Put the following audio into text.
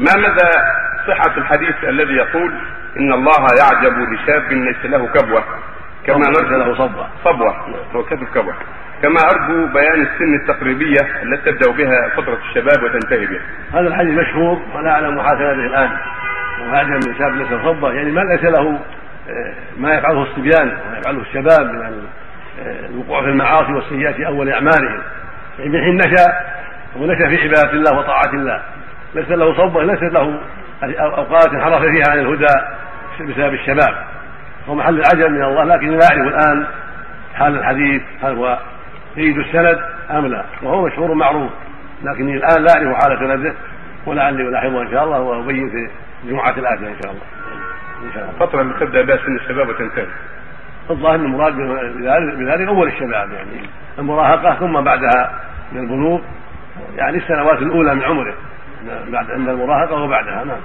ما مدى صحة الحديث الذي يقول إن الله يعجب لشاب ليس له كبوة؟ كما نرجو له صبوة. صبوة. هو كتب كبوة. كما أرجو بيان السن التقريبية التي تبدأ بها فترة الشباب وتنتهي بها. هذا الحديث مشهور ولا حاكم به الآن. وهذا من شاب ليس له صبة يعني ما ليس له آه، ما يفعله الصبيان وما يفعله الشباب من آه، الوقوع في المعاصي والسيئات في أول اعمالهم يعني من حين نشأ ونشأ في عبادة الله وطاعة الله. ليس له صبة ليست له أوقات انحرف فيها عن الهدى بسبب الشباب. هو محل العجب من الله لكن لا أعرف الآن حال الحديث هل هو جيد السند أم لا؟ وهو مشهور معروف لكني الآن لا أعرف حال سنده ولعلي ألاحظه إن شاء الله وأبين في الجمعه الاتيه إن شاء الله. إن شاء الله. الفترة اللي تبدأ بها سن الشباب وتنتهي. الظاهر المراد بذلك بذلك أول الشباب يعني المراهقة ثم بعدها من البلوغ يعني السنوات الأولى من عمره. بعد عند المراهقة وبعدها نعم.